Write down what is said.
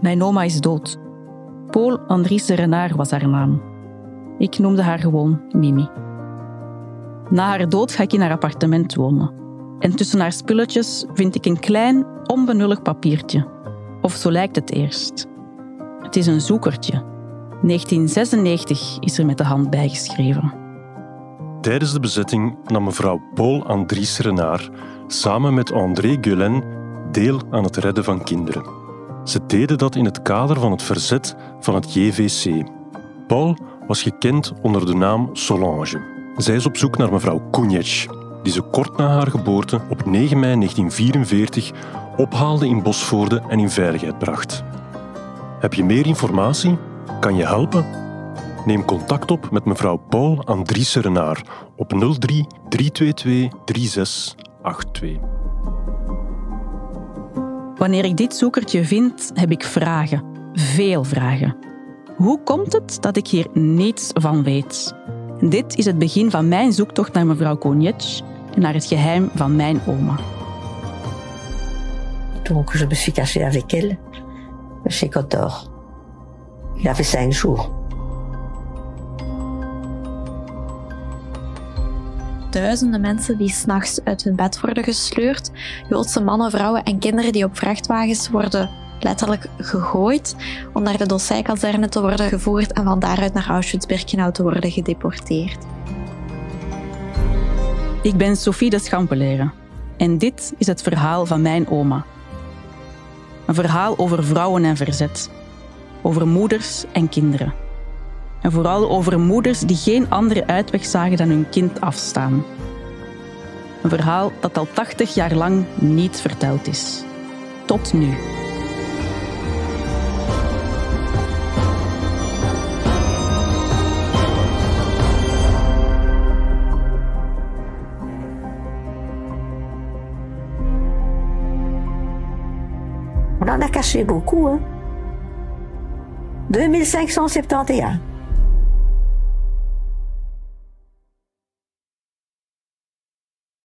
Mijn oma is dood. Paul Andriesse Renard was haar naam. Ik noemde haar gewoon Mimi. Na haar dood ga ik in haar appartement wonen. En tussen haar spulletjes vind ik een klein, onbenullig papiertje. Of zo lijkt het eerst. Het is een zoekertje. 1996 is er met de hand bijgeschreven. Tijdens de bezetting nam mevrouw Paul Andries Renard samen met André Guelen deel aan het redden van kinderen. Ze deden dat in het kader van het verzet van het JVC. Paul was gekend onder de naam Solange. Zij is op zoek naar mevrouw Koenjec, die ze kort na haar geboorte op 9 mei 1944 ophaalde in Bosvoorde en in veiligheid bracht. Heb je meer informatie? Kan je helpen? Neem contact op met mevrouw Paul Andriesse Renard op 03 322 3682. Wanneer ik dit zoekertje vind, heb ik vragen. Veel vragen. Hoe komt het dat ik hier niets van weet? Dit is het begin van mijn zoektocht naar mevrouw Kognetsch en naar het geheim van mijn oma. Donc je me suis cachée avec elle chez Cotor. Il avait cinq jours. Duizenden mensen die s'nachts uit hun bed worden gesleurd, Joodse mannen, vrouwen en kinderen die op vrachtwagens worden letterlijk gegooid om naar de Dossij-kazerne te worden gevoerd en van daaruit naar Auschwitz-Birkenau te worden gedeporteerd. Ik ben Sophie de Schampeleren en dit is het verhaal van mijn oma. Een verhaal over vrouwen en verzet, over moeders en kinderen. En vooral over moeders die geen andere uitweg zagen dan hun kind afstaan. Een verhaal dat al 80 jaar lang niet verteld is. Tot nu. On en a caché beaucoup, hein. 2571.